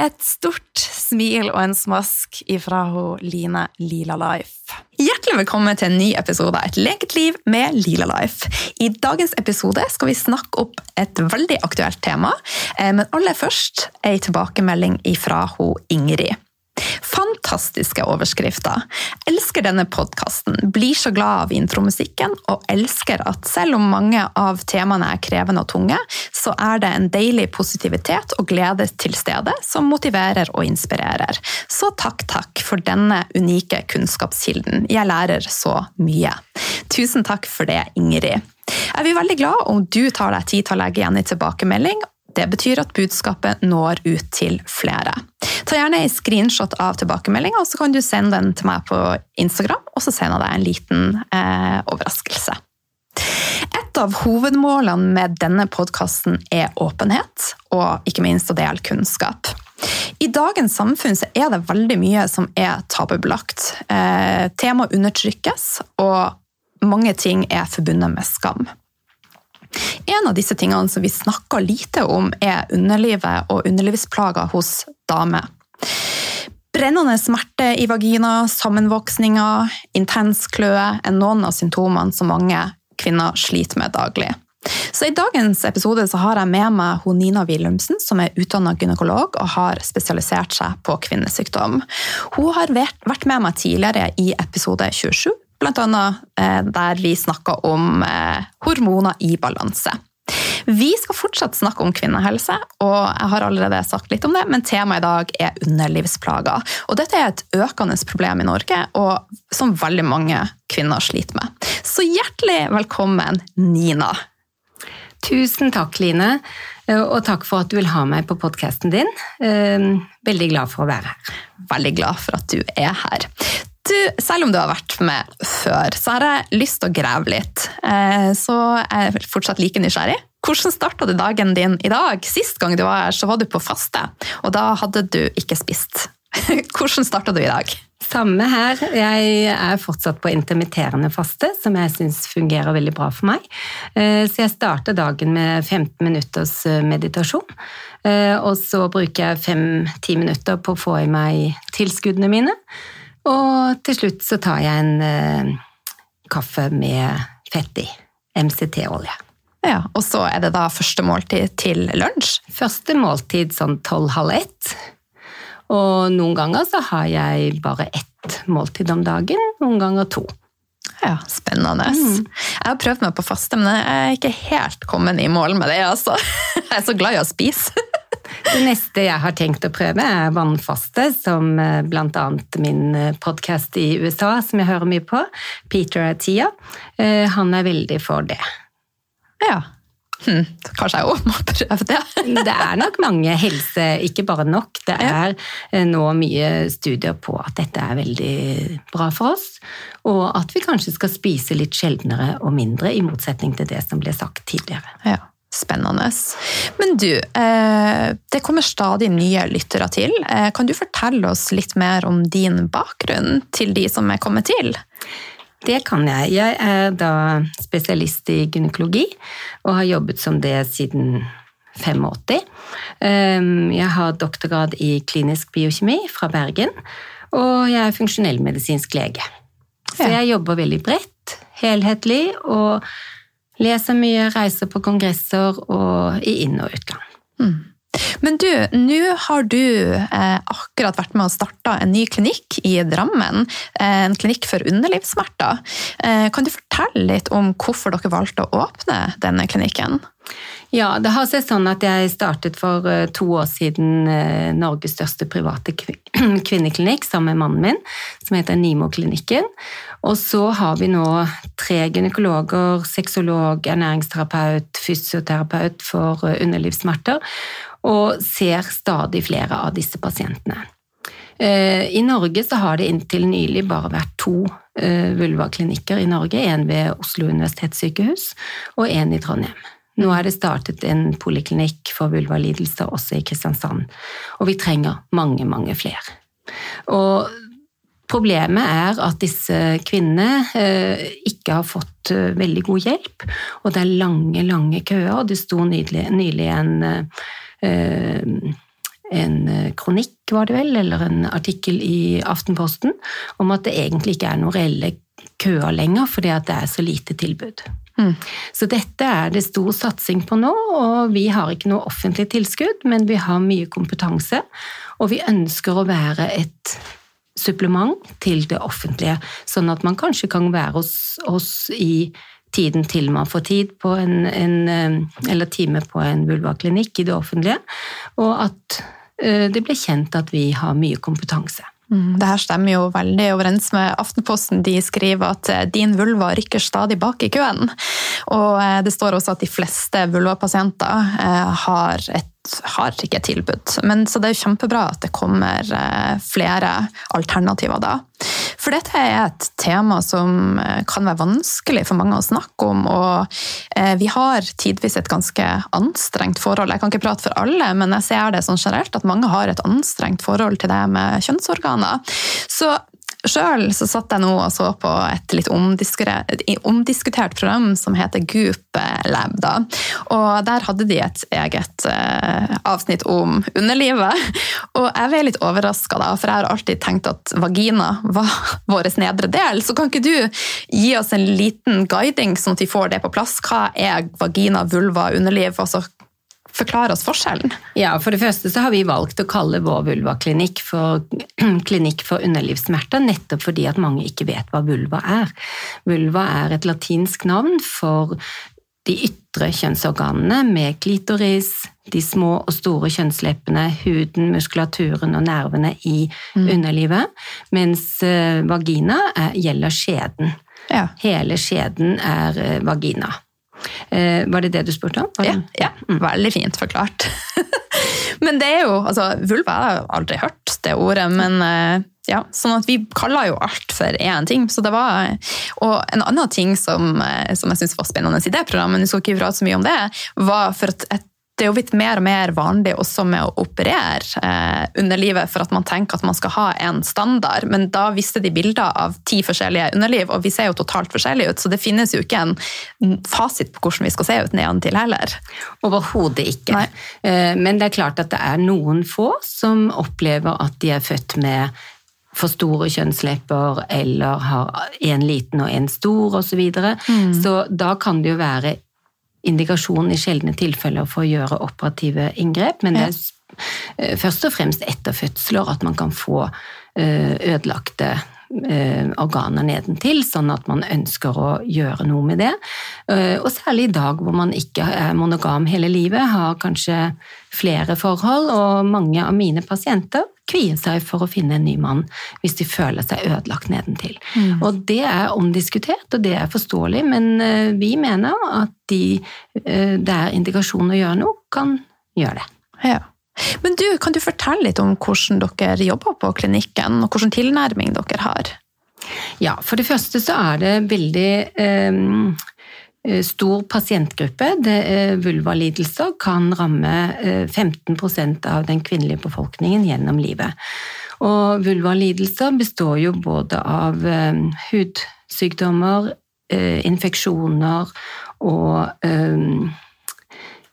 Et stort smil og en smask ifra Line Lila Life. Hjertelig velkommen til en ny episode av Et leket liv med Lila Life. I dagens episode skal vi snakke opp et veldig aktuelt tema, eh, men aller først ei tilbakemelding ifra Ingrid. Fantastiske overskrifter. Elsker denne podkasten, blir så glad av intromusikken og elsker at selv om mange av temaene er krevende og tunge, så er det en deilig positivitet og glede til stede som motiverer og inspirerer. Så takk, takk for denne unike kunnskapskilden. Jeg lærer så mye. Tusen takk for det, Ingrid. Jeg blir veldig glad om du tar deg tid til å legge igjen en tilbakemelding, det betyr at budskapet når ut til flere. Ta gjerne en screenshot av tilbakemeldinga, så kan du sende den til meg på Instagram, og så sender jeg deg en liten eh, overraskelse. Et av hovedmålene med denne podkasten er åpenhet, og ikke minst å dele kunnskap. I dagens samfunn er det veldig mye som er tabubelagt. Eh, Temaet undertrykkes, og mange ting er forbundet med skam. En av disse tingene som vi snakker lite om, er underlivet og underlivsplager hos damer. Brennende smerte i vagina, sammenvoksninger, intens kløe er noen av symptomene som mange kvinner sliter med daglig. Så I dagens episode har jeg med meg hun Nina Wilhelmsen, som er utdanna gynekolog og har spesialisert seg på kvinnesykdom. Hun har vært med meg tidligere i episode 27 bl.a. Eh, der vi snakker om eh, hormoner i balanse. Vi skal fortsatt snakke om kvinnehelse, og jeg har allerede sagt litt om det, men temaet i dag er underlivsplager. Og dette er et økende problem i Norge, og som veldig mange kvinner sliter med. Så hjertelig velkommen, Nina. Tusen takk, Line, og takk for at du vil ha meg på podkasten din. Eh, veldig glad for å være her. Veldig glad for at du er her. Du, selv om du har vært med før, så har jeg lyst til å grave litt. Eh, så jeg er fortsatt like nysgjerrig. Hvordan starta du dagen din i dag? Sist gang du var her, så var du på faste, og da hadde du ikke spist. Hvordan starta du i dag? Samme her. Jeg er fortsatt på intermitterende faste, som jeg syns fungerer veldig bra for meg. Eh, så jeg starter dagen med 15 minutters eh, meditasjon. Og så bruker jeg 5-10 minutter på å få i meg tilskuddene mine. Og til slutt så tar jeg en eh, kaffe med fett i. MCT-olje. Ja, Og så er det da første måltid til lunsj? Første måltid sånn tolv-halv ett. Og noen ganger så har jeg bare ett måltid om dagen, noen ganger to. Ja, Spennende. Mm. Jeg har prøvd meg på faste, men jeg er ikke helt kommet i mål med det. altså. Jeg er så glad i å spise. Det neste jeg har tenkt å prøve, er vannfaste, som eh, bl.a. min eh, podkast i USA, som jeg hører mye på, Peter Atia, eh, han er veldig for det. Ja. Hmm. kanskje jeg òg må prøve det. det er nok mange helse, ikke bare nok. Det er nå mye studier på at dette er veldig bra for oss, og at vi kanskje skal spise litt sjeldnere og mindre, i motsetning til det som ble sagt tidligere. Ja. Spennende. Men du, eh, det kommer stadig nye lyttere til. Eh, kan du fortelle oss litt mer om din bakgrunn til de som er kommet til? Det kan jeg. Jeg er da spesialist i gynekologi og har jobbet som det siden 85. Ehm, jeg har doktorgrad i klinisk biokjemi fra Bergen, og jeg er funksjonellmedisinsk lege. Så jeg jobber veldig bredt, helhetlig, og leser mye, reiser på kongresser og i inn- og utland. Men du, nå har du eh, akkurat vært med og starta en ny klinikk i Drammen. Eh, en klinikk for underlivssmerter. Eh, kan du fortelle litt om hvorfor dere valgte å åpne denne klinikken? Ja, det har seg sånn at jeg startet for eh, to år siden eh, Norges største private kvinneklinikk sammen med mannen min, som heter Nimo-klinikken. Og så har vi nå tre gynekologer, sexolog, ernæringsterapeut, fysioterapeut for underlivssmerter, og ser stadig flere av disse pasientene. Eh, I Norge så har det inntil nylig bare vært to eh, vulvaklinikker i Norge, en ved Oslo universitetssykehus og en i Trondheim. Nå er det startet en poliklinikk for vulvalidelser også i Kristiansand, og vi trenger mange, mange flere. Og Problemet er at disse kvinnene eh, ikke har fått veldig god hjelp, og det er lange, lange køer. Det sto nylig, en, en kronikk, var det vel, eller en artikkel i Aftenposten om at det egentlig ikke er noen reelle køer lenger, fordi at det er så lite tilbud. Mm. Så dette er det stor satsing på nå, og vi har ikke noe offentlig tilskudd, men vi har mye kompetanse, og vi ønsker å være et supplement til det offentlige, sånn at man kanskje kan være hos oss i tiden til man får tid på en, en eller time på en vulvaklinikk i det offentlige, og at eh, det blir kjent at vi har mye kompetanse. Mm, Det her stemmer jo veldig overens med Aftenposten. De skriver at eh, din vulva rykker stadig bak i køen. Og eh, det står også at de fleste vulvapasienter har, har ikke tilbud. Men, så det er kjempebra at det kommer flere alternativer da. For dette er et tema som eh, kan være vanskelig for mange å snakke om, og eh, vi har tidvis et ganske anstrengt forhold. Jeg kan ikke prate for alle, men jeg ser det sånn generelt at mange har et anstrengt forhold til det med kjønnsorganer. Så Sjøl satt jeg nå og så på et litt omdiskutert, program som heter Goop Lab. Da. Og der hadde de et eget eh, avsnitt om underlivet. Og jeg ble litt overraska, for jeg har alltid tenkt at vagina var vår nedre del. Så kan ikke du gi oss en liten guiding, sånn at vi får det på plass? Hva er vagina, vulva, underliv? Altså, Forklar oss forskjellen. Ja, For det første så har vi valgt å kalle vår vulvaklinikk for klinikk for underlivssmerter, nettopp fordi at mange ikke vet hva vulva er. Vulva er et latinsk navn for de ytre kjønnsorganene med klitoris, de små og store kjønnsleppene, huden, muskulaturen og nervene i underlivet, mens eh, vagina er, gjelder skjeden. Ja. Hele skjeden er eh, vagina. Eh, var det det du spurte om? Ja, ja, veldig fint forklart. men det er jo, altså vulva jeg har jeg aldri hørt det ordet, men eh, ja, sånn at vi kaller jo alt for én ting. Så det var, og en annen ting som, eh, som jeg synes var spennende i det programmet, nå skal ikke prate så mye om det, var for at et det er jo blitt mer og mer vanlig også med å operere eh, underlivet for at man tenker at man skal ha en standard, men da viste de bilder av ti forskjellige underliv, og vi ser jo totalt forskjellige ut, så det finnes jo ikke en fasit på hvordan vi skal se ut nedentil heller. Overhodet ikke. Nei. Eh, Men det er klart at det er noen få som opplever at de er født med for store kjønnslepper eller har en liten og en stor osv. Så, videre. så da kan det jo være indikasjon i sjeldne tilfeller for å gjøre operative inngrep, men det er eh, først og fremst etter fødsler at man kan få eh, ødelagte organer nedentil, sånn at man ønsker å gjøre noe med det. Eh, Og særlig i dag hvor man ikke er monogam hele livet, har kanskje flere forhold, og mange av mine pasienter kvier seg for å finne en ny mann hvis de føler seg ødelagt nedentil. Og det er omdiskutert, og det er forståelig, men eh, vi mener at de der det er indikasjon å gjøre noe, kan gjøre det. Ja. Men du, kan du fortelle litt om hvordan dere jobber på klinikken, og hvilken tilnærming dere har? Ja, for det første så er det veldig eh, stor pasientgruppe. Eh, vulvalidelser kan ramme eh, 15% av den kvinnelige befolkningen gjennom livet. Og vulvalidelser består jo både av eh, hudsykdommer, eh, infeksjoner og eh,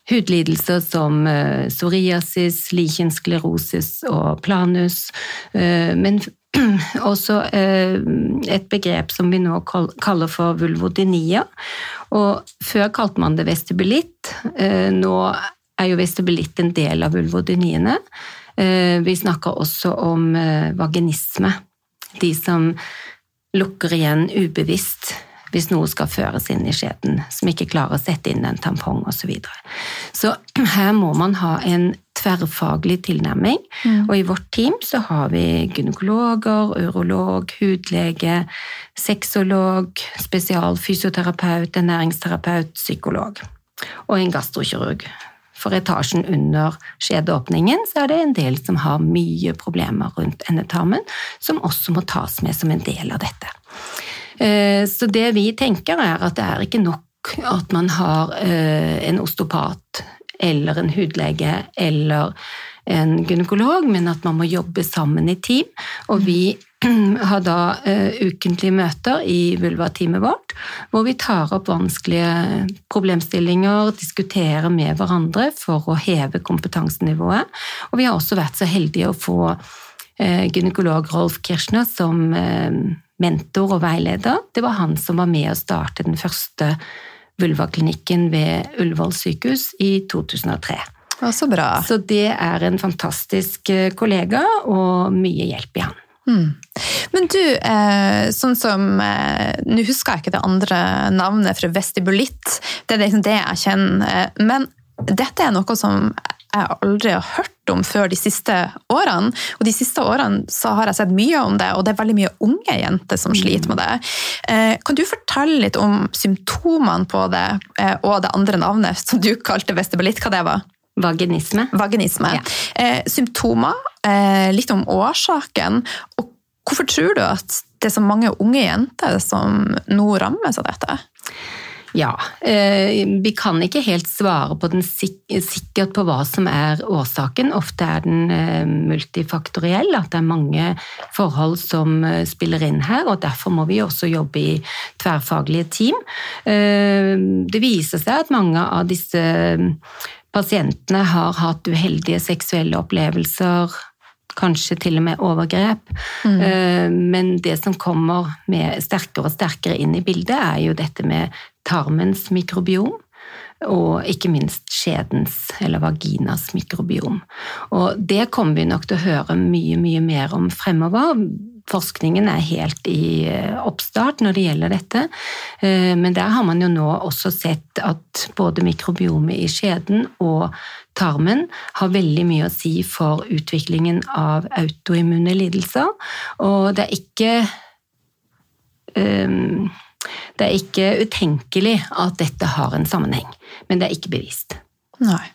hudlidelser som uh, psoriasis, lichensklerosis og planus, uh, men også uh, et begrep som vi nå kaller for vulvodynia. Og før kalte man det vestibulitt. Nå er jo vestibulitt en del av vulvodyniene. Vi snakker også om vaginisme. De som lukker igjen ubevisst hvis noe skal føres inn i skjeden, som ikke klarer å sette inn en tampong osv. Så, videre. så her må man ha en tverrfaglig tilnærming, mm. og i vårt team så har vi gynekologer, urolog, hudlege, sexolog, spesialfysioterapeut, ernæringsterapeut, psykolog og en gastrokirurg. For etasjen under skjedeåpningen så er det en del som har mye problemer rundt endetarmen, som også må tas med som en del av dette. Eh, så det vi tenker er at det er ikke nok at man har eh, en osteopat eller en hudlege eller en gynekolog, men at man må jobbe sammen i team. Og vi har da uh, ukentlige møter i vulva-teamet vårt, hvor vi tar opp vanskelige problemstillinger, diskuterer med hverandre for å heve kompetansenivået. Og vi har også vært så heldige å få gynekolog Rolf Kirschner som uh, mentor og veileder. Det var han som var med å starte den første vulvaklinikken ved Ullevål sykehus i 2003. Så bra. Så det er en fantastisk eh, kollega og mye hjelp i han. Mm. Men du, eh, sånn som eh, Nå husker jeg ikke det andre navnet fra vestibulitt, det er liksom det jeg kjenner. Men dette er noe som jeg aldri har hørt om før de siste årene. Og de siste årene så har jeg sett mye om det, og det er veldig mye unge jenter som sliter med det. Eh, kan du fortelle litt om symptomene på det, eh, og det andre navnet som du kalte vestibulitt, hva det var? Vaginisme. Vaginisme. Ja. Eh, symptomer, litt om årsaken, og hvorfor tror du at det er så mange unge jenter som nå rammes av dette? Ja. Eh, vi kan ikke helt svare på den sikkert på hva som er årsaken. Ofte er den eh, multifaktoriell, at det er mange forhold som eh, spiller inn her. og Derfor må vi også jobbe i tverrfaglige team. Det viser seg at mange av disse pasientene har hatt uheldige seksuelle opplevelser kanskje til og med overgrep. Mm. Men det som kommer sterkere og sterkere inn i bildet, er jo dette med tarmens mikrobiom. Og ikke minst skjedens, eller vaginas mikrobiom. Og det kommer vi nok til å høre mye, mye mer om fremover. Forskningen er helt i eh, oppstart når det gjelder dette, eh, men der har man jo nå også sett at både mikrobiomet i skjeden og tarmen har veldig mye å si for utviklingen av autoimmune lidelser, og det er ikke um, det er ikke utenkelig at dette har en sammenheng, men det er ikke bevist. Nei.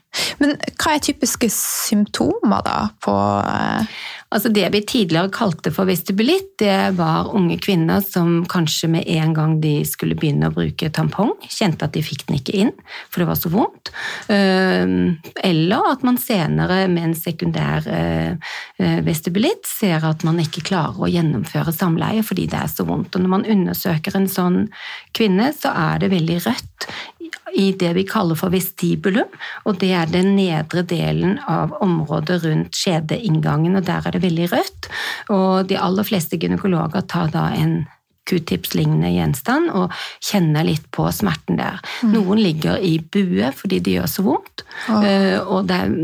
Men hva er typiske symptomer da på eh, Altså Det vi tidligere kalte for vestibulitt, det var unge kvinner som kanskje med en gang de skulle begynne å bruke tampong, kjente at de fikk den ikke inn, for det var så vondt. Eller at man senere med en sekundær eh, eh, vestibulitt ser at man ikke klarer å gjennomføre samleie fordi det er så vondt. Og når man undersøker en sånn kvinne, så er det veldig rødt i det vi kaller for vestibulum, og det er den nedre delen av området rundt skjedeinngangen, og der er det veldig rødt. Og de aller fleste gynekologer tar da en q-tips-lignende gjenstand og kjenner litt på smerten der. Mm. Noen ligger i bue fordi det gjør så vondt, oh. og det er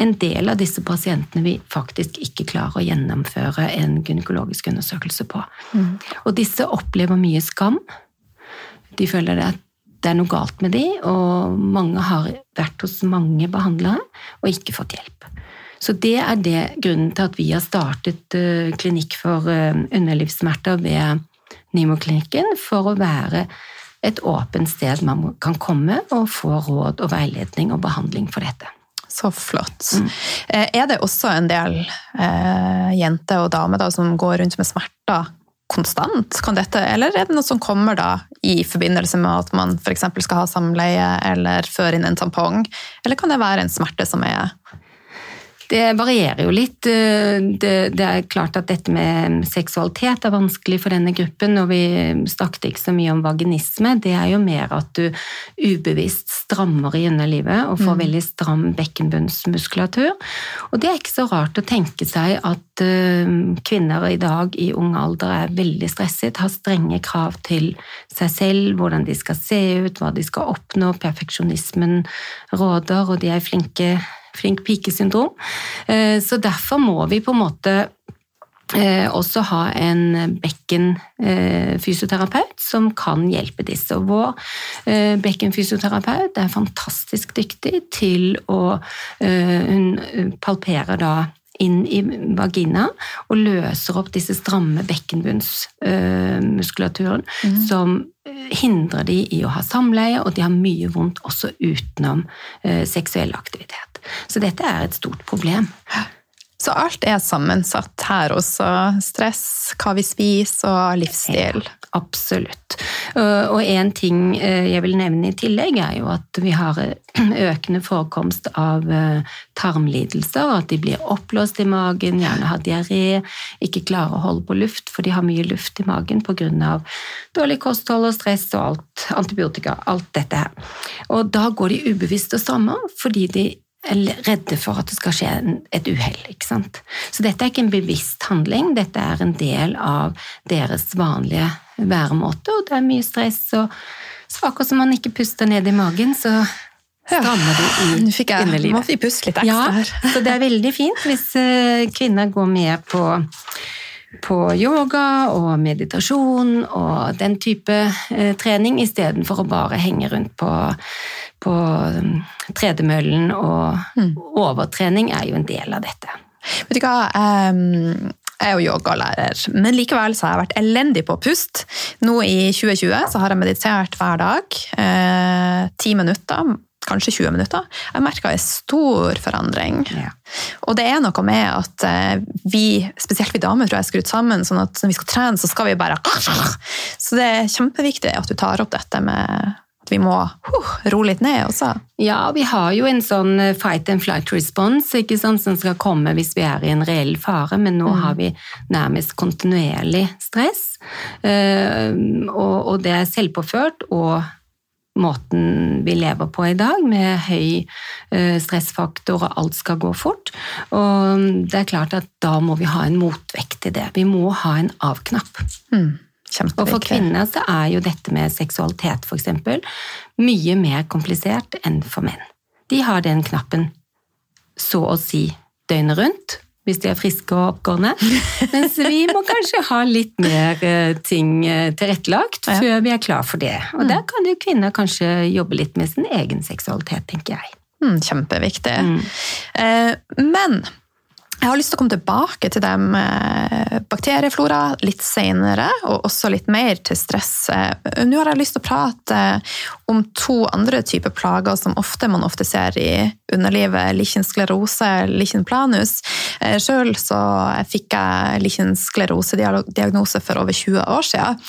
en del av disse pasientene vi faktisk ikke klarer å gjennomføre en gynekologisk undersøkelse på. Mm. Og disse opplever mye skam. De føler det at det er noe galt med de, og mange har vært hos mange behandlere og ikke fått hjelp. Så det er det grunnen til at vi har startet uh, klinikk for uh, underlivssmerter ved Nimo-klinikken, for å være et åpent sted man kan komme og få råd og veiledning og behandling for dette. Så flott. Mm. Eh, er det også en del eh, jenter og damer da, som går rundt med smerter konstant? Kan dette, eller er det noe som kommer da i forbindelse med at man f.eks. skal ha samleie eller føre inn en tampong? Eller kan det være en smerte som er Det varierer jo litt. Det, det, er klart at dette med seksualitet er vanskelig for denne gruppen, og vi snakket ikke så mye om vaginisme. Det er jo mer at du ubevisst strammer i underlivet og får mm. veldig stram bekkenbunnsmuskulatur. Og det er ikke så rart å tenke seg at kvinner i dag i ung alder er veldig stresset, har strenge krav til seg selv, hvordan de skal se ut, hva de skal oppnå. Perfeksjonismen råder, og de er flinke flink pike-syndrom. Eh, så derfor må vi på en måte eh, også ha en bekkenfysioterapeut som kan hjelpe disse. Og vår eh, bekkenfysioterapeut er fantastisk dyktig til å Hun palperer da inn i vagina og løser opp disse stramme bekkenbunnsmuskulaturen mm. som hindrer de i å ha samleie, og de har mye vondt også utenom seksuell aktivitet. Så dette er et stort problem. Så alt er sammensatt her også. Stress, hva vi spiser og livsstil. Ja, absolutt. Og en ting eh, jeg vil nevne i tillegg, er jo at vi har eh, økende forekomst av eh, tarmlidelser. At de blir oppblåst i magen, gjerne har diaré, ikke klarer å holde på luft, for de har mye luft i magen pga. dårlig kosthold og stress og alt, antibiotika, alt dette her. Og da går de ubevisst og strammer fordi de redde for at det skal skje et uhell. Så dette er ikke en bevisst handling, dette er en del av deres vanlige væremåte, og det er mye stress. og så akkurat som man ikke puster ned i magen, så strammer det i Nå fikk jeg. Må vi puste litt ekstra her. Ja, så det er veldig fint hvis eh, kvinner går med på på yoga og meditasjon og den type eh, trening, istedenfor å bare henge rundt på på um, tredemøllen, og mm. overtrening er jo en del av dette. Vet du hva, um, jeg er jo yogalærer, men likevel så har jeg vært elendig på pust. Nå i 2020 så har jeg meditert hver dag. Eh, ti minutter, kanskje 20 minutter. Jeg merka en stor forandring. Ja. Og det er noe med at eh, vi, spesielt vi damer, tror jeg er skrudd sammen sånn at når vi skal trene, så skal vi bare Så det er kjempeviktig at du tar opp dette med vi må uh, roe litt ned også? Ja, vi har jo en sånn eh, fight and flight response ikke sant, som skal komme hvis vi er i en reell fare, men nå mm. har vi nærmest kontinuerlig stress. Uh, og, det er selvpåført og måten vi lever på i dag, med høy uh, stressfaktor og alt skal gå fort. Og det er klart at da må vi ha en motvekt til det. Vi må ha en av-knapp. Mm. Og for kvinner så er jo dette med seksualitet f.eks. mye mer komplisert enn for menn. De har den knappen så å si døgnet rundt, hvis de er friske og oppgående. Mens vi må kanskje ha litt mer eh, ting eh, tilrettelagt før vi er klar for det. Og der kan jo kvinner kanskje jobbe litt med sin egen seksualitet, tenker jeg. Mm, kjempeviktig. Mm. Eh, men jeg har lyst til å komme tilbake til det med bakterieflora litt senere, og også litt mer til stress. Nå har jeg lyst til å prate om to andre typer plager som ofte man ofte ser i underlivet. Lichen sklerose, lichen planus. Sjøl så fikk jeg lichen sklerose-diagnose for over 20 år siden,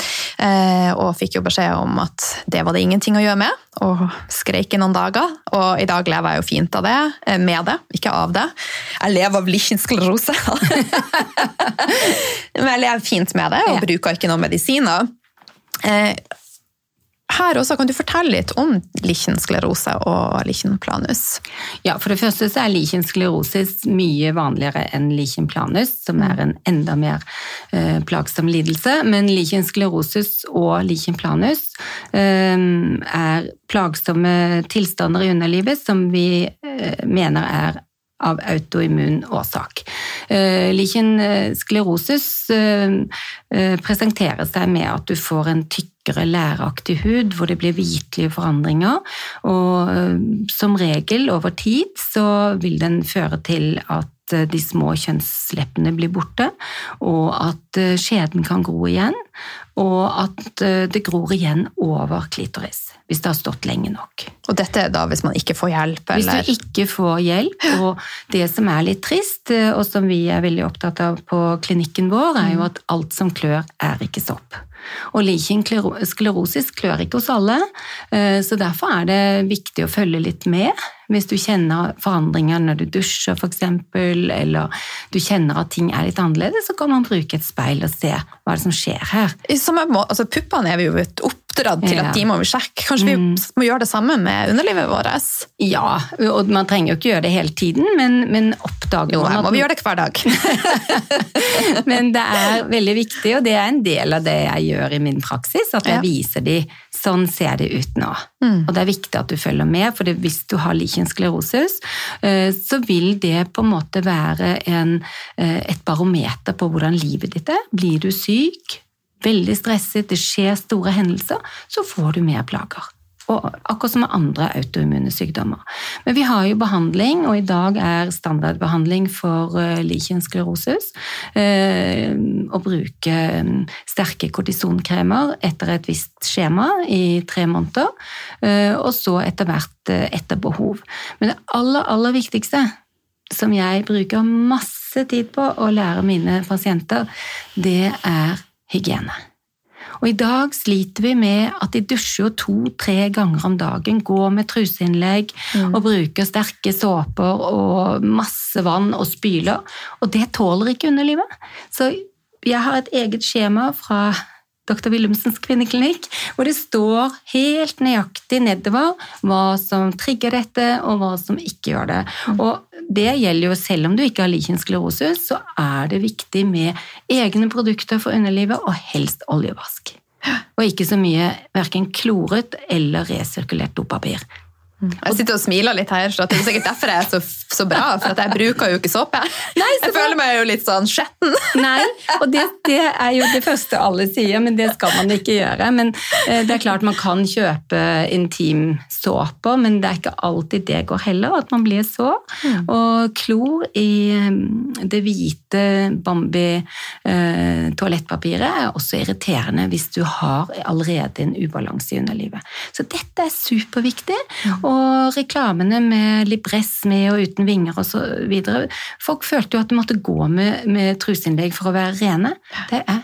og fikk jo beskjed om at det var det ingenting å gjøre med, og skreik i noen dager. Og i dag lever jeg jo fint av det, med det, ikke av det. Jeg lever av lichen sklerose. Men jeg lever fint med det og bruker ikke noen medisiner. Her også kan du fortelle litt om lichensklerose og lichenplanus? Ja, For det første så er lichensklerosis mye vanligere enn lichenplanus, som er en enda mer eh, plagsom lidelse. Men lichensklerosis og lichenplanus eh, er plagsomme tilstander i underlivet som vi eh, mener er av autoimmun årsak. Eh, lichen sklerosus eh, presenterer seg med at du får en tykkere, læreaktig hud hvor det blir hvitlige forandringer. Og som regel over tid så vil den føre til at de små kjønnsleppene blir borte, og at skjeden kan gro igjen, og at det gror igjen over klitoris hvis det har stått lenge nok. Og dette er da hvis man ikke får hjelp? Eller? Hvis du ikke får hjelp, og det som er litt trist, eh, og som vi er veldig opptatt av på klinikken vår, er jo mm. at alt som klør, er ikke sopp. Og lichen sklerosis klør ikke hos alle, eh, så derfor er det viktig å følge litt med Hvis du kjenner forandringer når du dusjer f.eks., eller du kjenner at ting er litt annerledes, så kan man bruke et speil og se hva som skjer her. Må, altså Puppene er vi jo oppdratt til at de må vi sjekke. Kanskje vi må gjøre det samme med underlivet vårt? Ja, og man trenger jo ikke gjøre det hele tiden, men, men oppdager Jo, her må vi gjøre det hver dag. Men det er veldig viktig, og det er en del av det jeg gjør i min praksis, at jeg Ja. viser de sånn ser det ut nå. Og det er viktig at du følger med, for hvis du har lichen sklerosus, eh, så vil det på en måte være en, eh, et barometer på hvordan livet ditt er. Blir du syk, veldig stresset, det skjer store hendelser, så får du mer plager. Og akkurat som med andre autoimmune sykdommer. Men vi har jo behandling, og i dag er standardbehandling for uh, lichen sklerosus eh, å bruke mm, sterke kortisonkremer etter et visst skjema i tre måneder, eh, og så etter hvert eh, etter behov. Men det aller, aller viktigste, som jeg bruker masse tid på å lære mine pasienter, det er hygiene. Og i dag sliter vi med at de dusjer jo to-tre ganger om dagen, går med truseinnlegg og bruker sterke såper og masse vann og spyler, og det tåler ikke underlivet. Så jeg har et eget skjema fra Dr. Wilhelmsens kvinneklinikk, hvor det står helt nøyaktig nedover hva som trigger dette, og hva som ikke gjør det. Og det gjelder jo selv om du ikke har lichen så er det viktig med egne produkter for underlivet, og helst oljevask. Og ikke så mye verken kloret eller resirkulert dopapir. Jeg sitter og smiler litt her, så det er sikkert derfor jeg er så, så bra, for at jeg bruker jo ikke såpe. Nei, så jeg føler meg jo litt sånn skjetten. Nei, og det, det er jo det første alle sier, men det skal man ikke gjøre. Men eh, det er klart man kan kjøpe intimsåper, men det er ikke alltid det går heller, at man blir sår. Og klor i eh, det hvite Bambi eh, er også irriterende hvis du har allerede en ubalanse i underlivet. Så dette er superviktig. Og reklamene med Libress med og uten vinger og så videre. Folk følte jo at de måtte gå med, med truseinnlegg for å være rene. Det er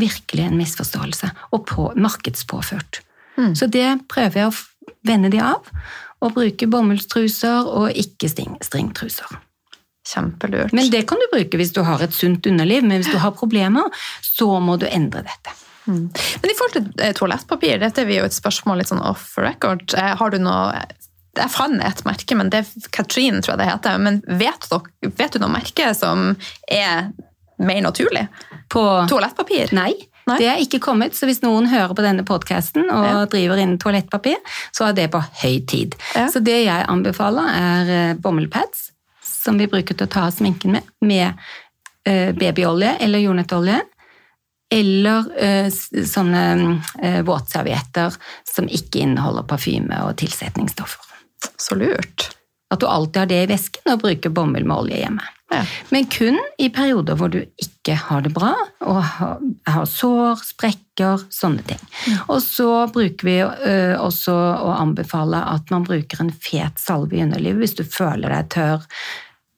virkelig en misforståelse, og på, markedspåført. Så det prøver jeg å vende de av, og bruke bomullstruser og ikke sting, stringtruser. Kjempelurt. Men det kan du bruke hvis du har et sunt underliv, men hvis du har problemer, så må du endre dette. Men i forhold til eh, toalettpapir, dette er jo et spørsmål litt sånn off record. Eh, Har du noe Jeg fant et merke, men det er Katrine, tror jeg det heter. Men vet, dere, vet du noe merke som er mer naturlig? På Toalettpapir? Nei, Nei? det er ikke kommet, så hvis noen hører på denne podkasten og Ja. driver innen toalettpapir, så er det på høy tid. Ja. Så det jeg anbefaler, er eh, bomullpads, som vi bruker til å ta sminken med, med babyolje eller jordnøttolje. Eller eh, sånne eh, våtservietter som ikke inneholder parfyme og tilsetningsstoffer. Så lurt. At du alltid har det i vesken og bruker bomull med olje hjemme. Ja. Men kun i perioder hvor du ikke har det bra, og har, har sår, sprekker, sånne ting. Og så bruker vi ø, også å anbefale at man bruker en fet salve i underlivet hvis du føler deg tørr,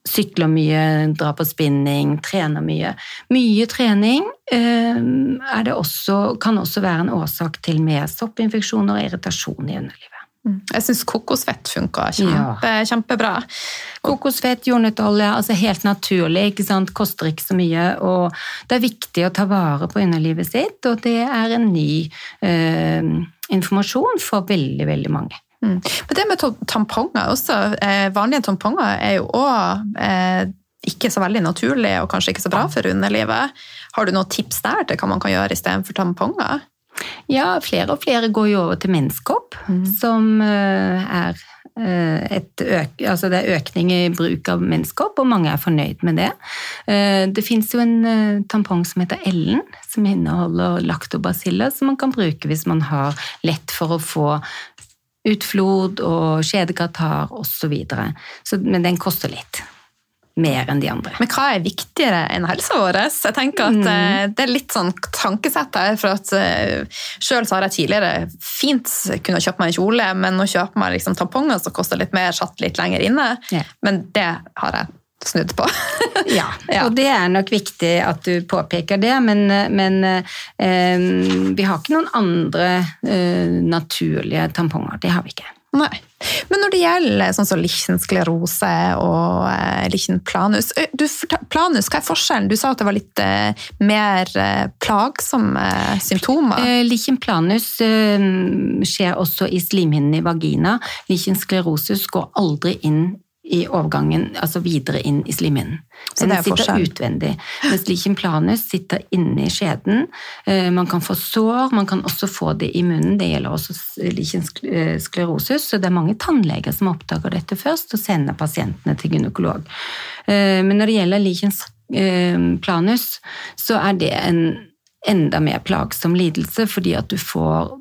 sykler mye, drar på spinning, trener mye. Mye trening det også, kan også være en årsak til mer soppinfeksjoner og irritasjon i underlivet. Jeg syns kokosfett funka kjempe, kjempebra. Kokosfett, jordnøttolje, altså helt naturlig, ikke sant? koster ikke så mye. Og det er viktig å ta vare på underlivet sitt, og det er en ny eh, informasjon for veldig, veldig mange. Mm. Men det med tamponger også. Eh, vanlige tamponger er jo òg eh, ikke så veldig naturlig og kanskje ikke så bra for underlivet. Har du noen tips der til hva man kan gjøre istedenfor tamponger? Ja, flere og flere går jo over til menskopp, som eh, er øk, altså det er økning i bruk av menskopp, og mange er fornøyd med det. Det fins jo en tampong som heter Ellen, som inneholder laktobasiller, som man kan bruke hvis man har lett for å få utflod og skjedekatarr osv. Men den koster litt. Mer enn de andre. Men hva er viktigere enn helsa vår? Jeg tenker at mm. Det er litt sånn tankesett her. for at selv Sjøl har jeg tidligere fint kunnet kjøpe meg en kjole, men å kjøpe meg liksom, tamponger som koster litt mer, satt litt lenger inne. yeah. Men det har jeg snudd på. Ja, og det er nok viktig at du påpeker det, men, men eh, vi har ikke noen andre eh, naturlige tamponger. Det har vi ikke. Nei. Men når det gjelder sånn som lichensklerose og eh, lichenplanus planus du, Planus, hva er forskjellen? Du sa at det var litt eh, mer eh, plagsomme symptomer. Eh, eh, skjer også i slimhinnen i vagina. Lichensklerosus går aldri inn i overgangen, altså videre inn i slimhinnen. Den sitter forskjell. utvendig. Mens lichen planus sitter inne i skjeden. Eh, man kan få sår, man kan også få det i munnen. Det gjelder også lichen eh, sklerosus, så det er mange tannleger som oppdager dette først og sender pasientene til gynekolog. Eh, men når det gjelder lichen planus, så er det en enda mer plagsom lidelse fordi at du får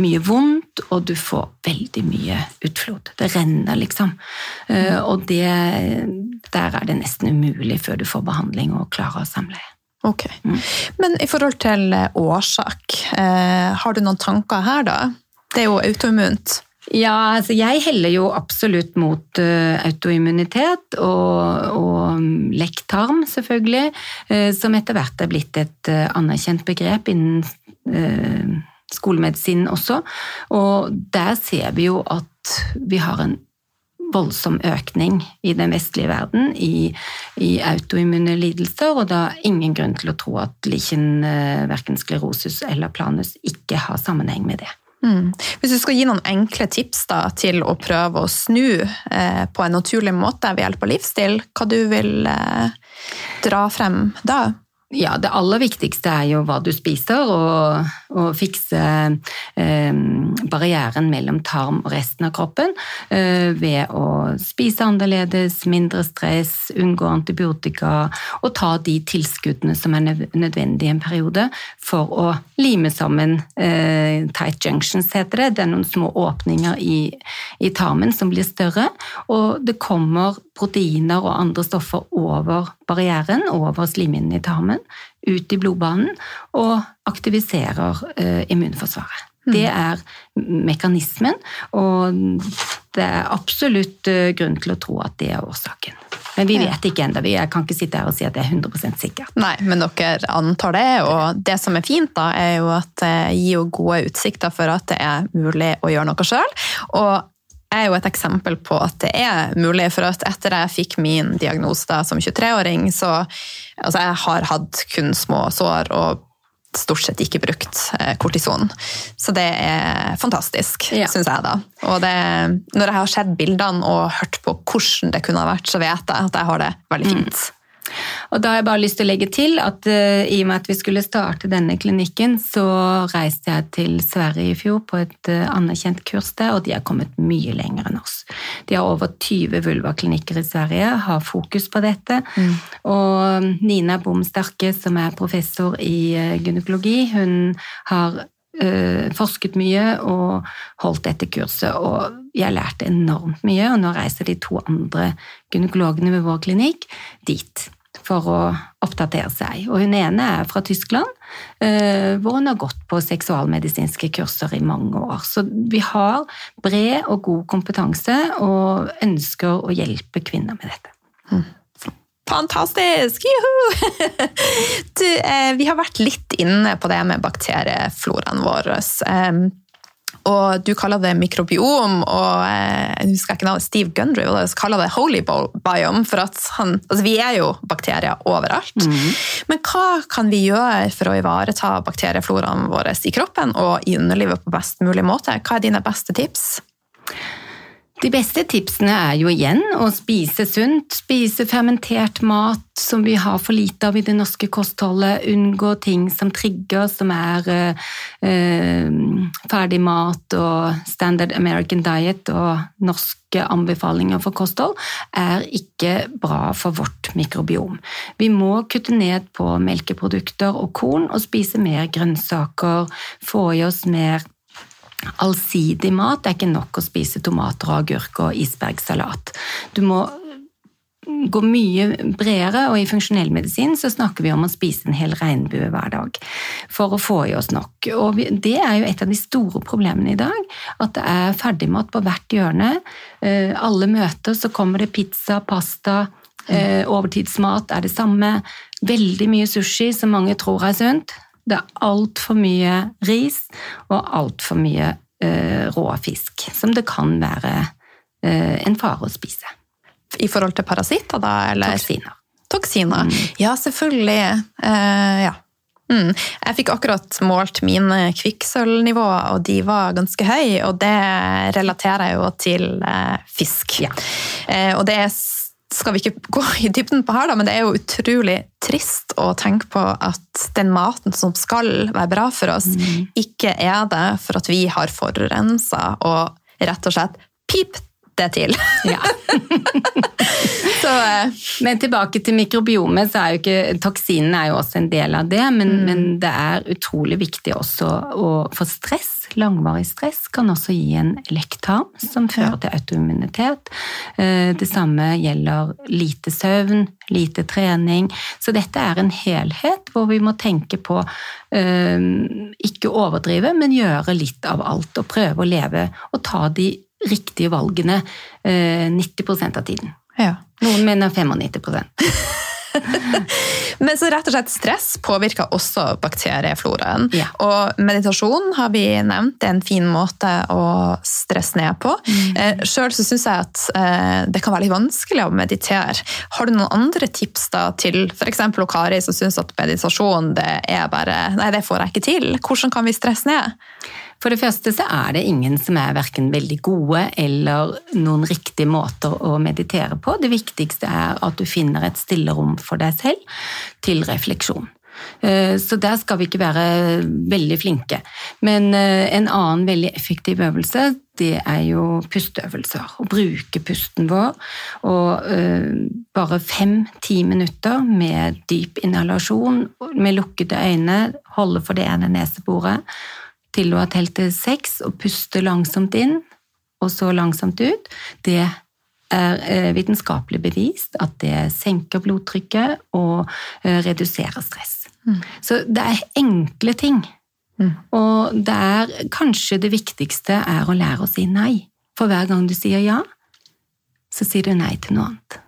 mye vondt, og du får veldig mye utflod. Det renner, liksom. Eh, og det, der er det nesten umulig før du får behandling og klarer å samleie. Ok. Mm. Men i forhold til eh, årsak, eh, har du noen tanker her, da? Det er jo autoimmunt. Ja, altså jeg heller jo absolutt mot autoimmunitet og, og lekktarm, selvfølgelig, som etter hvert er blitt et anerkjent begrep innen skolemedisinen også. Og der ser vi jo at vi har en voldsom økning i den vestlige verden i, i autoimmune lidelser, og da ingen grunn til å tro at lichen, eh, verken sklerosus eller planus, ikke har sammenheng med det. Mm. Hvis du skal gi noen enkle tips da, til å prøve å snu eh, på en naturlig måte ved hjelp av livsstil, hva du vil eh, dra frem da? Ja, det aller viktigste er jo hva du spiser, og, og fikse eh, barrieren mellom tarm og resten av kroppen eh, ved å spise annerledes, mindre stress, unngå antibiotika og ta de tilskuddene som er nødvendige i en periode for å lime sammen eh, tight junctions, heter det. Det er noen små åpninger i, i tarmen som blir større, og det kommer proteiner og andre stoffer over barrieren, over slimhinnen i tarmen, ut i blodbanen og aktiviserer eh, immunforsvaret. Mm. Det er mekanismen, og det er absolutt eh, grunn til å tro at det er årsaken. Men vi vet ikke ennå. Jeg kan ikke sitte her og si at det er 100% sikkert. Nei, men dere antar det, og det som er fint, da, er jo at det gir gode utsikter for at det er mulig å gjøre noe sjøl. Og er jo et eksempel på at det er mulig. For at etter jeg fikk min diagnose da, som 23-åring, så altså jeg har hatt kun små sår og stort sett ikke brukt eh, kortison. Så det er fantastisk, ja. syns jeg. da. Og det, når jeg har sett bildene og hørt på hvordan det kunne ha vært, så vet jeg at jeg har det veldig fint. Mm. Og da har jeg bare lyst til å legge til at uh, i og med at vi skulle starte denne klinikken, så reiste jeg til Sverige i fjor på et uh, anerkjent kurs der, og de har kommet mye lenger enn oss. De har over 20 vulvaklinikker i Sverige, har fokus på dette. Mm. Og Nina Bomsterke, som er professor i uh, gynekologi, hun har forsket mye og holdt dette kurset, og jeg lærte enormt mye. Og nå reiser de to andre gynekologene ved vår klinikk dit for å oppdatere seg. Og hun ene er fra Tyskland, eh, hvor hun har gått på seksualmedisinske kurser i mange år. Så vi har bred og god kompetanse og ønsker å hjelpe kvinner med dette. Mm. Fantastisk! Juhu! Du, eh, vi har vært litt inne på det med bakteriefloraen vår. Og du kaller det mikrobiom, og eh, jeg husker ikke navnet, Steve Gundry kaller det holy biome. For han, altså vi er jo bakterier overalt. Mm. Men hva kan vi gjøre for å ivareta bakteriefloraen vår i kroppen og i underlivet på best mulig måte? Hva er dine beste tips? De beste tipsene er jo igjen å spise sunt, spise fermentert mat som vi har for lite av i det norske kostholdet, unngå ting som trigger, som er eh, eh, ferdig mat og standard American diet og norske anbefalinger for kosthold, er ikke bra for vårt mikrobiom. Vi må kutte ned på melkeprodukter og korn og spise mer grønnsaker, få i oss mer allsidig mat. Det er ikke nok å spise tomater og agurk og isbergsalat. Du må gå mye bredere, og i funksjonell medisin så snakker vi om å spise en hel regnbue hver dag for å få i oss nok. Og det er jo et av de store problemene i dag, at det er ferdigmat på hvert hjørne. Eh, alle møter så kommer det pizza, pasta, eh, overtidsmat er det samme. Veldig mye sushi, som mange tror er sunt. Det er altfor mye ris og altfor mye eh, rå fisk, som det kan være eh, en fare å spise. I forhold til parasitter, da? Eller? Toksiner. Toksiner. Ja, selvfølgelig. Eh, ja. Mm. Jeg fikk akkurat målt mine kvikksølvnivåer, og de var ganske høye. Og det relaterer jeg jo til eh, fisk. Ja. Eh, og det skal vi ikke gå i dybden på her, da, men det er jo utrolig trist å tenke på at den maten som skal være bra for oss, ikke er det for at vi har forurensa og rett og slett pip det til. Ja. Så eh, Men tilbake til mikrobiomet, så er jo ikke toksinene er jo også en del av det, men, men det er utrolig viktig også å få stress, langvarig stress, kan også gi en lektarm som fører til autoimmunitet. Eh, Det samme gjelder lite søvn, lite trening. Så dette er en helhet hvor vi må tenke på eh, ikke overdrive, men gjøre litt av alt og prøve å leve og ta de riktige valgene eh, 90% av tiden. ja. Noen mener 95% Men så rett og slett stress påvirker også bakteriefloraen. Ja. Og meditasjon har vi nevnt, det er en fin måte å stresse ned på. Mm. Sjøl så syns jeg at eh, det kan være litt vanskelig å meditere. Har du noen andre tips da til f.eks. Kari som syns at meditasjon det er bare Nei, det får jeg ikke til. Hvordan kan vi stresse ned? For det første så er det ingen som er verken veldig gode eller noen riktige måter å meditere på. Det viktigste er at du finner et stillerom for deg selv til refleksjon. Eh, Så der skal vi ikke være veldig flinke. Men eh, en annen veldig effektiv øvelse, det er jo pusteøvelser. Å bruke pusten vår. Og eh, bare fem-ti minutter med dyp inhalasjon, med lukkede øyne, holde for det ene neseboret, til du har telt til seks, og puste langsomt inn, og så langsomt ut. Det er eh, vitenskapelig bevist at det senker blodtrykket og eh, reduserer stress. Så det er enkle ting. Og det er kanskje det viktigste er å lære å si nei. For hver gang du sier ja, så sier du nei til noe annet.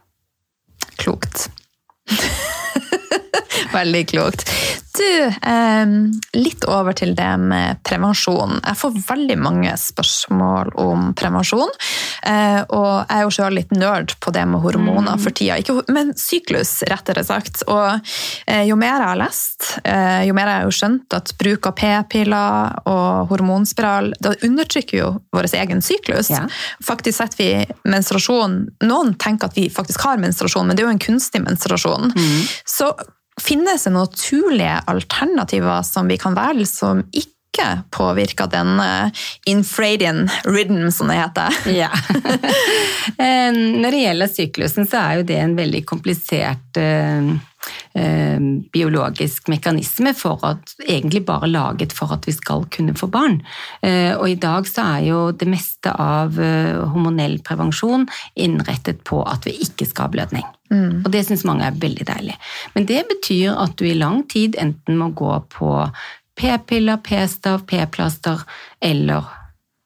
Klokt. Veldig klokt. Du, eh, litt over til det med prevensjon. Jeg får veldig mange spørsmål om prevensjon. Eh, og jeg er jo sjøl litt nerd på det med hormoner for tida. Ikke, men syklus, rettere sagt. Og eh, jo mer jeg har lest, eh, jo mer jeg har skjønt at bruk av p-piller og hormonspiral, da undertrykker jo vår egen syklus. Ja. Faktisk setter vi menstruasjon Noen tenker at vi faktisk har menstruasjon, men det er jo en kunstig menstruasjon. Så finnes det naturlige alternativer som vi kan velge, som ikke påvirker denne infradian rhythm, som det heter. Ja. Eh, Når det gjelder syklusen, så er jo det en veldig komplisert eh, eh, biologisk mekanisme for at, egentlig bare laget for at vi skal kunne få barn. Eh, og i dag så er jo det meste av eh, hormonell prevensjon innrettet på at vi ikke skal ha blødning. Og det syns mange er veldig deilig. Men det betyr at du i lang tid enten må gå på p-piller, p-stav, p-plaster eller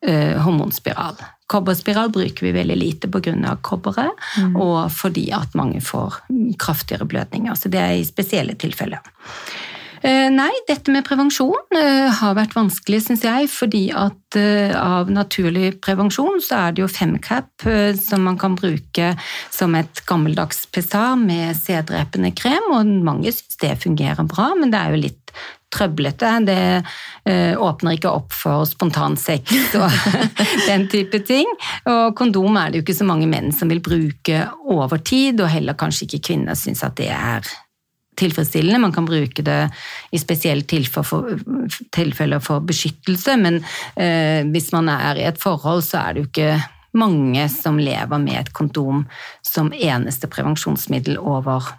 eh, hormonspiral. Kobberspiral bruker vi veldig lite pga. kobberet, og fordi at mange får kraftigere blødninger. Så det er i spesielle tilfeller. Eh, Nei, dette med prevensjon eh, har vært vanskelig, syns jeg, fordi at eh, av naturlig prevensjon så er det jo femcap som man kan bruke som et gammeldags pessar med sæddrepende krem, og mange syns det fungerer bra, men det er jo litt trøblete. Det eh, åpner ikke opp for spontansex og den type ting. Og kondom er det jo ikke så mange menn som vil bruke over tid, og heller kanskje ikke kvinner syns at det er tilfredsstillende. Man kan bruke det i spesielle tilfeller for, beskyttelse, men eh, hvis man er i et forhold, så er det jo ikke mange som lever med et kondom som eneste prevensjonsmiddel over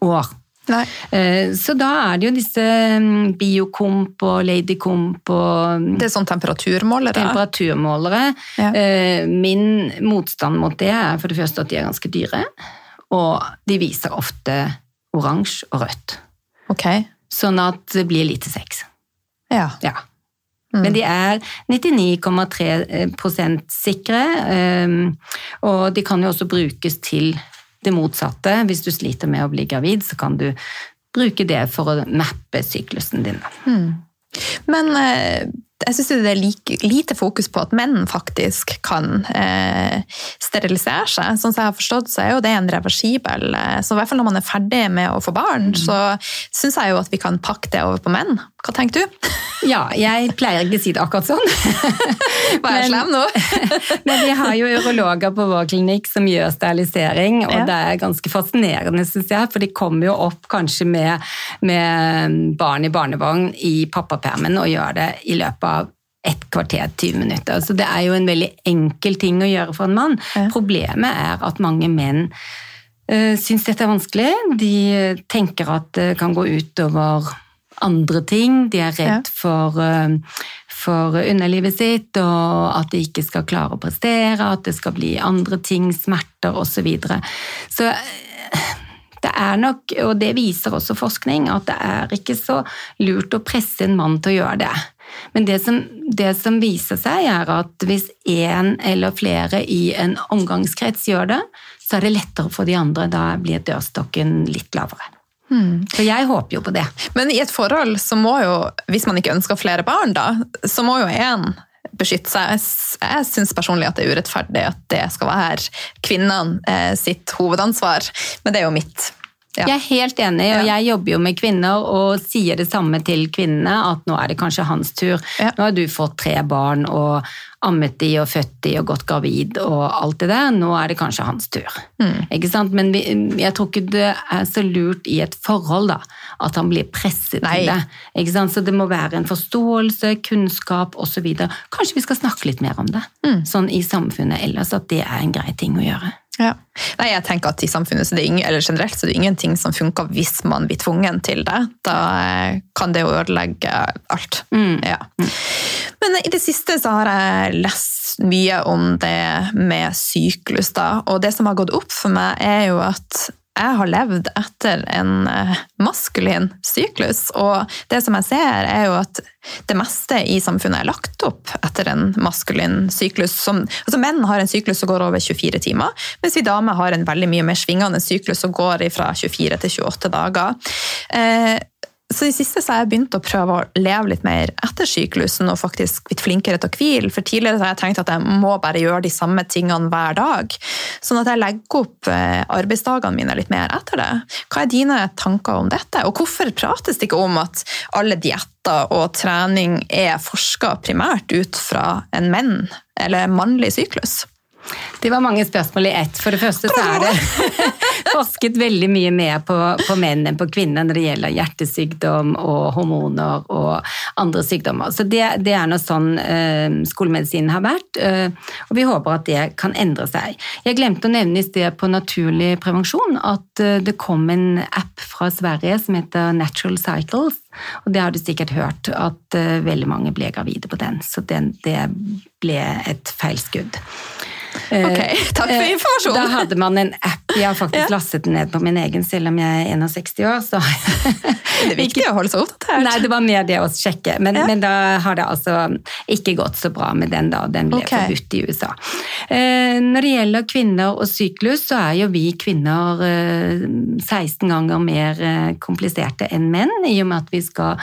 år. Nei. Eh, Så da er det jo disse mm, Biokomp og Ladykomp og Det er sånn temperaturmålere. temperaturmålere. Ja. Eh, Min motstand mot det er for det første at de er ganske dyre, og de viser ofte oransje og rødt. Ok. Sånn at det blir lite sex. Ja. Ja. Men de er 99,3 sikre, eh, og de kan jo også brukes til det motsatte. Hvis du sliter med å bli gravid, så kan du bruke det for å mappe syklusen din. Men eh, jeg synes det er like, lite fokus på at menn faktisk kan eh, sterilisere seg. Sånn som jeg har forstått, så er jo det en reversibel eh, Så i hvert fall når man er ferdig med å få barn, mm. så syns jeg jo at vi kan pakke det over på menn. Hva tenker du? Ja, jeg pleier ikke å si det akkurat sånn. Var jeg slem nå? men vi har jo urologer på vår klinikk som gjør sterilisering, og ja. det er ganske fascinerende, syns jeg, for de kommer jo opp kanskje med, med barn i barnevogn i pappapermen og gjør det i løpet av et kvarter, 20 minutter. Så det er jo en veldig enkel ting å gjøre for en mann. Ja. Problemet er at mange menn uh, syns dette er vanskelig. De tenker at det kan gå utover andre ting. De er redd ja. for, uh, for underlivet sitt, og at de ikke skal klare å prestere, at det skal bli andre ting, smerter osv. Så, videre. så det er nok, og det viser også forskning, at det er ikke så lurt å presse en mann til å gjøre det. Men det som, det som viser seg, er at hvis én eller flere i en omgangskrets gjør det, så er det lettere for de andre. Da blir dørstokken litt lavere. Hmm. Så jeg håper jo på det. Men i et forhold så må jo, hvis man ikke ønsker flere barn, da, så må jo én beskytte seg. Jeg syns personlig at det er urettferdig at det skal være kvinnene eh, sitt hovedansvar, men det er jo mitt ja. Jeg er helt enig, og jeg jobber jo med kvinner og sier det samme til kvinnene, at nå er det kanskje hans tur. Ja. Nå har du fått tre barn og ammet de og født de og gått gravid og alt det der. Nå er det kanskje hans tur. Mm. Ikke sant? Men vi, jeg tror ikke det er så lurt i et forhold da, at han blir presset Nei. til det. Ikke sant? Så det må være en forståelse, kunnskap osv. Kanskje vi skal snakke litt mer om det mm. sånn i samfunnet ellers, at det er en grei ting å gjøre. Ja. Nei, jeg tenker at i samfunnet så det ingen, eller generelt så det er ingenting som funker hvis man blir tvungen til det. Da eh, kan det jo ødelegge alt. Mm. Ja. Men i det siste så har jeg lest mye om det med syklus, da. Og det som har gått opp for meg, er jo at jeg har levd etter en eh, maskulin syklus, og det som jeg ser, er jo at det meste i samfunnet er lagt opp etter en maskulin syklus. Som, altså Menn har en syklus som går over 24 timer, mens vi damer har en veldig mye mer svingende syklus som går fra 24 til 28 dager. Eh, så i siste så har jeg begynt å prøve å leve litt mer etter syklusen og faktisk blitt flinkere til å hvile. For tidligere har jeg tenkt at jeg må bare gjøre de samme tingene hver dag. Sånn at jeg legger opp eh, arbeidsdagene mine litt mer etter det. Hva er dine tanker om dette? Og hvorfor prates det ikke om at alle dietter og trening er forska primært ut fra en menn eller mannlig syklus? Det var mange spørsmål i ett. For det første så er det forsket veldig mye mer på, på menn enn på kvinner når det gjelder hjertesykdom og hormoner og andre sykdommer. Så det, det er noe sånn uh, skolemedisinen har vært, uh, og vi håper at det kan endre seg. Jeg glemte å nevne i sted på naturlig prevensjon at uh, det kom en app fra Sverige som heter Natural Cycles. Og det har du sikkert hørt, at veldig mange ble gravide på den. Så den, det ble et feilskudd. Ok, Takk for eh, informasjonen. Da hadde man en app. Jeg har faktisk ja. lastet den ned på min egen, selv om jeg er 61 år. Så. det er viktig å holde seg oppdatert. Nei, det var mer det å sjekke. Men, ja. men, da har det altså ikke gått så bra med den, da. Den ble okay. forbudt i USA. Eh, når det gjelder kvinner og syklus, så er jo vi kvinner 16 ganger mer kompliserte enn menn, i og med at vi skal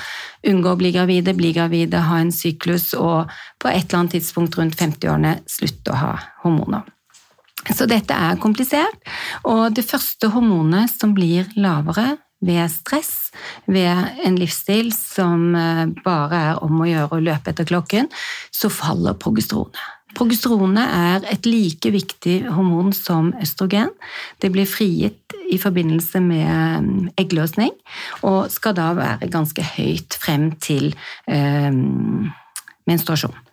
unngå å bli gravide, bli gravide, ha en syklus og på et eller annet tidspunkt rundt 50-årene slutte å ha hormoner. Så dette er komplisert, og det første hormonet som blir lavere ved stress, ved en livsstil som eh, bare er om å gjøre å løpe etter klokken, så faller progesteronet. Progesteronet er et like viktig hormon som østrogen. Det blir frigitt i forbindelse med mm, eggløsning, og skal da være ganske høyt frem til eh, menstruasjon.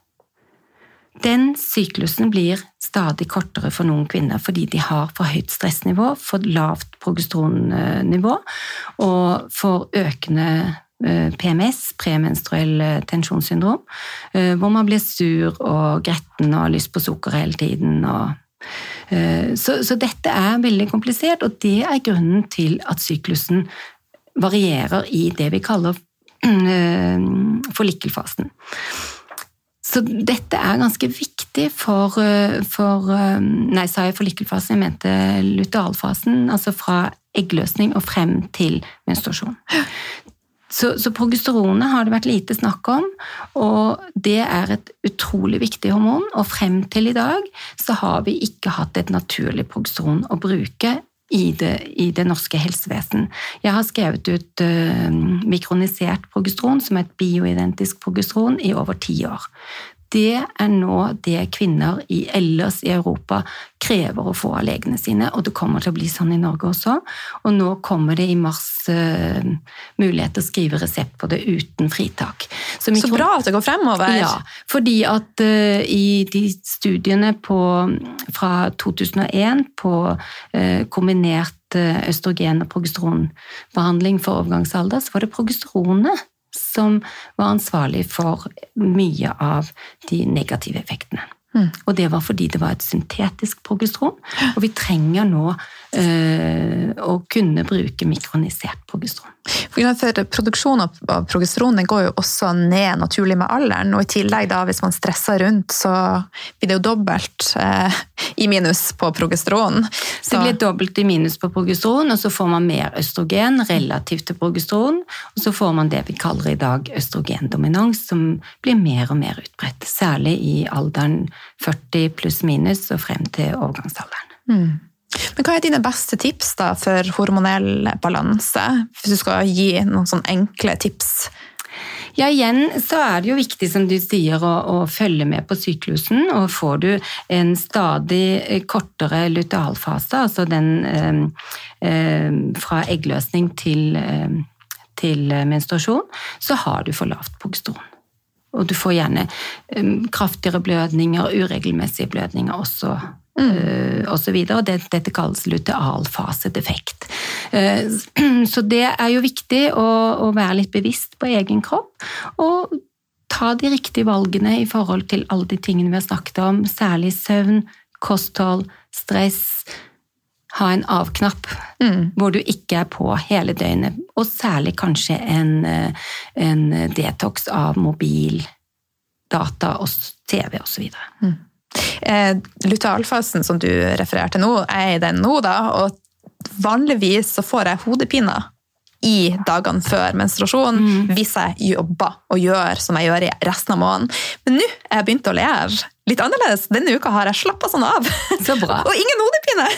Den syklusen blir stadig kortere for noen kvinner fordi de har for høyt stressnivå, for lavt progesteronnivå og for økende eh, PMS, premenstruell eh, tensjonssyndrom, eh, hvor man blir sur og gretten og har lyst på sukker hele tiden. Så, så, dette er veldig komplisert, og det er grunnen til at syklusen varierer i det vi kaller forlikkelfasen. Så dette er ganske viktig for, eh, for eh, Nei, sa jeg forlikkelfasen? Jeg mente lutealfasen. Altså fra eggløsning og frem til menstruasjon. Så, så progesteronet har det vært lite snakk om, og det er et utrolig viktig hormon. Og frem til i dag så har vi ikke hatt et naturlig progesteron å bruke i det, i det, norske helsevesen. Jeg har skrevet ut uh, mikronisert progesteron, som er et bioidentisk progesteron, i over ti år det er nå det kvinner i, ellers i Europa krever å få av legene sine, og det kommer til å bli sånn i Norge også. Og nå kommer det i mars uh, mulighet til å skrive resept på det uten fritak. Så, Så bra at det går fremover! Ja, fordi at uh, i de studiene på, fra 2001 på uh, kombinert østrogen- og progesteronbehandling for overgangsalder, så var det progesteronet som var ansvarlig for mye av de negative effektene. Mm. Og det var fordi det var et syntetisk progesteron, og vi trenger nå å kunne bruke mikronisert progesteron. For Produksjonen av progesteron går jo også ned naturlig med alderen, og i tillegg da hvis man stresser rundt, så blir det jo dobbelt eh, i minus på progesteron. Så. Det blir dobbelt i minus på progesteron, og så får man mer østrogen relativt til progesteron, og så får man det vi kaller i dag østrogendominans, som blir mer og mer utbredt, særlig i alderen 40 pluss minus og frem til overgangsalderen. Mm. Men Hva er dine beste tips da for hormonell balanse, hvis du skal gi noen sånn enkle tips? Ja, igjen så er det jo viktig, som du sier, å, å, følge med på syklusen. Og får du en stadig kortere lutealfase, altså den eh, eh, fra eggløsning til, eh, til menstruasjon, så har du for lavt progesteron. Og du får gjerne eh, kraftigere blødninger, uregelmessige blødninger også Mm. Og så videre, og det, Dette kalles lutealfasedefekt. Uh, så det er jo viktig å, å, være litt bevisst på egen kropp, og ta de riktige valgene i forhold til alle de tingene vi har snakket om, særlig søvn, kosthold, stress. Ha en av-knapp mm. hvor du ikke er på hele døgnet, og særlig kanskje en, eh, en detox av mobil, data og TV osv. Mm. Eh, lutealfasen som du refererte nå, er i den nå, da, og vanligvis så får jeg hodepiner i dagene før menstruasjon mm. hvis jeg jobber og gjør som jeg gjør i resten av måneden. Men nå er jeg begynt å leve litt annerledes. Denne uka har jeg slappa sånn av. Så bra. og ingen hodepine!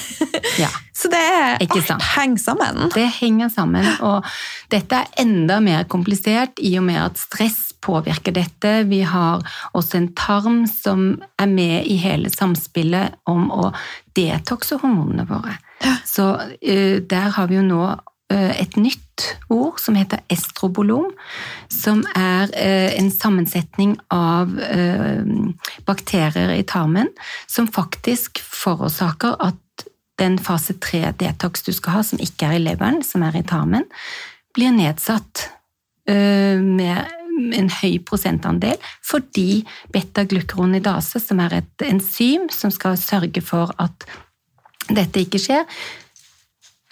Ja. Så det er, alt henger sammen. Det henger sammen, og dette er enda mer komplisert i og med at stress påvirker dette. Vi har også en tarm som er med i hele samspillet om å detoxe hormonene våre. Ja. Så uh, der har vi jo nå uh, et nytt ord som heter estrobolom, som er uh, en sammensetning av bakterier i tarmen som faktisk forårsaker at den fase 3-detox du skal ha, som ikke er i leveren, som er i tarmen, blir nedsatt med en høy prosentandel fordi beta-glukronidase, som er et enzym som skal sørge for at dette ikke skjer,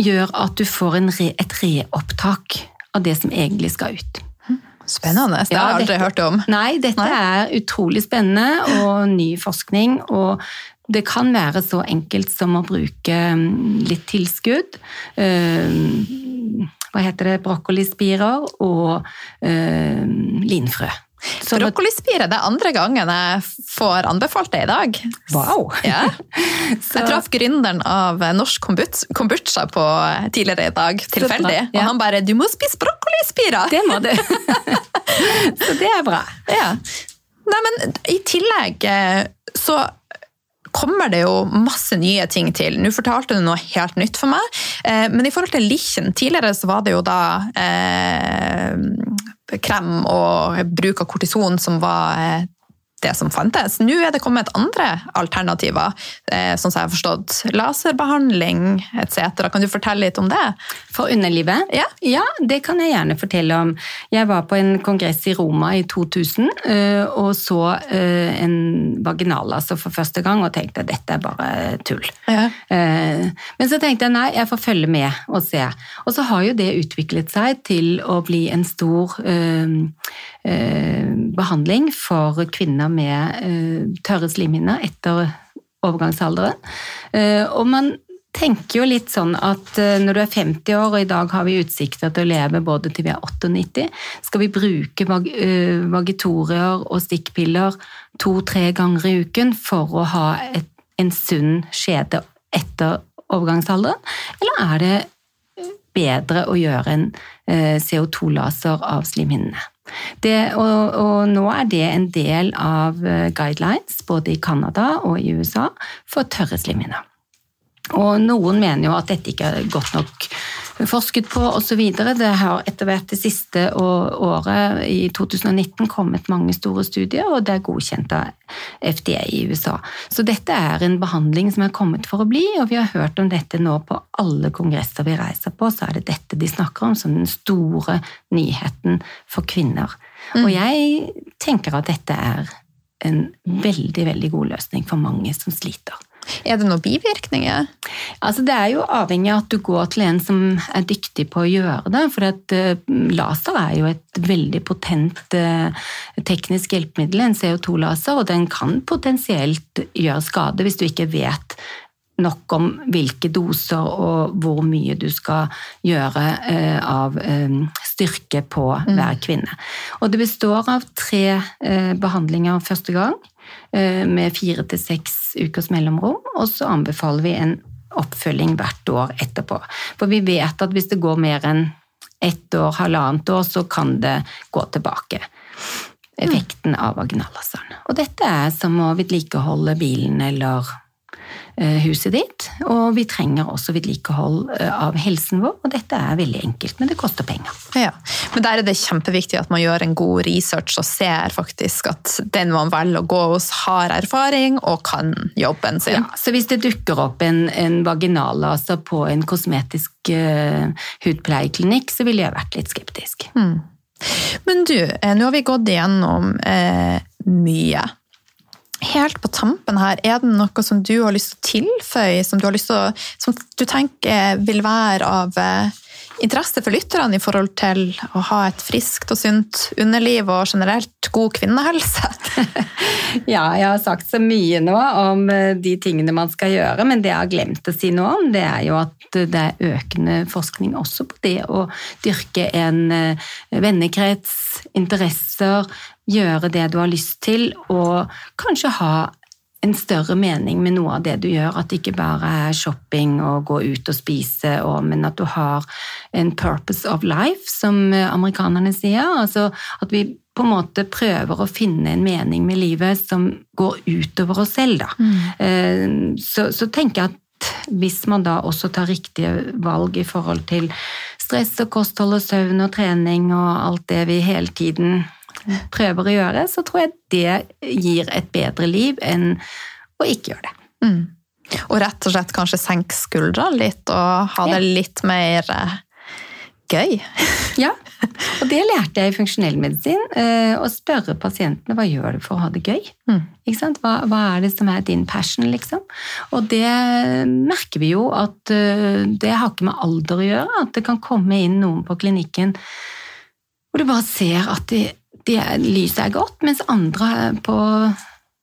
gjør at du får re, et reopptak av det som egentlig skal ut. Spennende. Det har jeg aldri hørt om. Nei, dette nei. er utrolig spennende og ny forskning. og det kan være så enkelt som å bruke mm, litt tilskudd. Hva heter det, brokkolispirer og øh, linfrø. Brokkolispire det er andre gangen jeg får anbefalt det i dag. Wow! Ja. Jeg traff gründeren av Norsk Kombucha på tidligere i dag, tilfeldig. Og han bare 'du må spise brokkolispirer'! Det må du. så det er bra. Ja. Nei, men i tillegg eh, så kommer det jo masse nye ting til. Nå fortalte du noe helt nytt for meg, eh, men i forhold til Lichen Tidligere så var det jo da eh, krem og bruk av kortison som var eh, det som fantes. Nå er det kommet andre alternativer, eh, sånn som jeg har forstått. Laserbehandling etc. Kan du fortelle litt om det? For underlivet? Ja. ja, det kan jeg gjerne fortelle om. Jeg var på en kongress i Roma i 2000 eh, og så eh, en vaginallaser for første gang og tenkte at dette er bare tull. Ja. Men så tenkte jeg nei, jeg får følge med og se. Og så har jo det utviklet seg til å bli en stor behandling for kvinner med uh, tørre slimhinner etter overgangsalderen. Uh, og man tenker jo litt sånn at eh, når du er 50 år, og i dag har vi utsikter til å leve både til vi er 98, skal vi bruke vag vagitorier og stikkpiller to-tre ganger i uken for å ha et, en sunn skjede etter overgangsalderen, eller er det bedre å gjøre en uh, CO2-laser av slimhinnene? Det, og, og, nå er det en del av guidelines både i Canada og i USA for tørre slimhinner. Og noen mener jo at dette ikke er godt nok forsket på osv. Det har etter hvert det siste året, i 2019, kommet mange store studier, og det er godkjent av FDA i USA. Så dette er en behandling som er kommet for å bli, og vi har hørt om dette nå på alle kongresser vi reiser på, så er det dette de snakker om som den store nyheten for kvinner. Mm. Og jeg tenker at dette er en veldig, veldig god løsning for mange som sliter. Er det noen bivirkninger? Altså, det er jo avhengig av at du går til en som er dyktig på å gjøre det. For at, uh, laser er jo et veldig potent uh, teknisk hjelpemiddel, en CO2-laser, og den kan potensielt gjøre skade hvis du ikke vet nok om hvilke doser og hvor mye du skal gjøre uh, av styrke på mm. hver kvinne. Og det består av tre behandlinger første gang. Eh, med fire til seks ukers mellomrom, og så anbefaler vi en oppfølging hvert år etterpå. For vi vet at hvis det går mer enn ett år, halvannet år, så kan det gå tilbake. Effekten av vaginallaseren. Og dette er som å vedlikeholde bilen eller huset ditt. Og vi trenger også vedlikehold eh, av helsen vår, og dette er veldig enkelt, men det koster penger. Ja, Men der er det kjempeviktig at man gjør en god research og ser faktisk at den man velger å gå hos, har erfaring og kan jobben sin. Ja, så hvis det dukker opp en, en vaginallaser på en kosmetisk uh, hudpleieklinikk, så ville jeg vært litt skeptisk. Mm. Men du, nå har vi gått igjennom eh, mye. Helt på tampen her, er det noe som du har lyst til å tilføye, som du, å, som du tenker vil være av eh, interesse for lytterne i forhold til å ha et friskt og sunt underliv og generelt god kvinnehelse? ja, jeg har sagt så mye nå om eh, de tingene man skal gjøre, men det jeg har glemt å si noe om, det er jo at det er økende forskning også på det å dyrke en eh, vennekrets, interesser, gjøre det du har lyst til, og kanskje ha en større mening med noe av det du gjør. At det ikke bare er shopping og gå ut og spise, men at du har en purpose of life, som amerikanerne sier. Altså at vi på en måte prøver å finne en mening med livet som går utover oss selv, da. Mm. Eh, så, så tenker jeg at hvis man da også tar riktige valg i forhold til stress og kosthold og søvn og trening og alt det vi hele tiden prøver å gjøre, så tror jeg det gir et bedre liv enn å ikke gjøre det. Mm. Og rett og slett kanskje senke skuldrene litt og ha det litt mer eh, gøy. ja, og det lærte jeg i funksjonell medisin. Eh, å spørre pasientene hva gjør du for å ha det gøy. Mm. Hva, hva, er det som er din passion, liksom? Og det merker vi jo at eh, det har ikke med alder å gjøre. At det kan komme inn noen på klinikken hvor du bare ser at de de, lyset er godt, mens andre på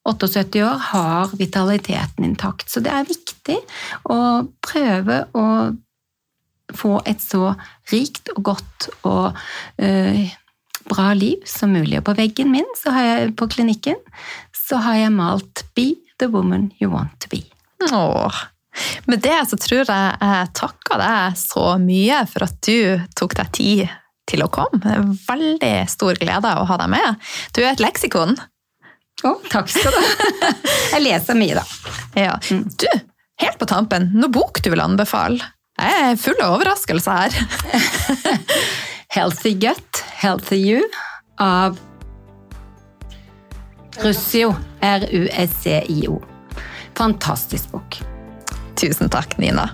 78 år har vitaliteten intakt. Så det er viktig å prøve å få et så rikt og godt og uh, bra liv som mulig. Og på veggen min jeg, på klinikken så har jeg malt 'Be the woman you want to be'. Åh. Med det så tror jeg jeg takker deg så mye for at du tok deg tid til å komme. Veldig stor glede å ha deg med. Du er et leksikon. Å, oh, takk skal du ha. Jeg leser mye, da. Ja. Du, helt på tampen, noe bok du vil anbefale? Jeg er full av overraskelser her. Healthy Gut, Healthy You av Russio. R-u-s-c-i-o. Fantastisk bok. Tusen takk, Nina.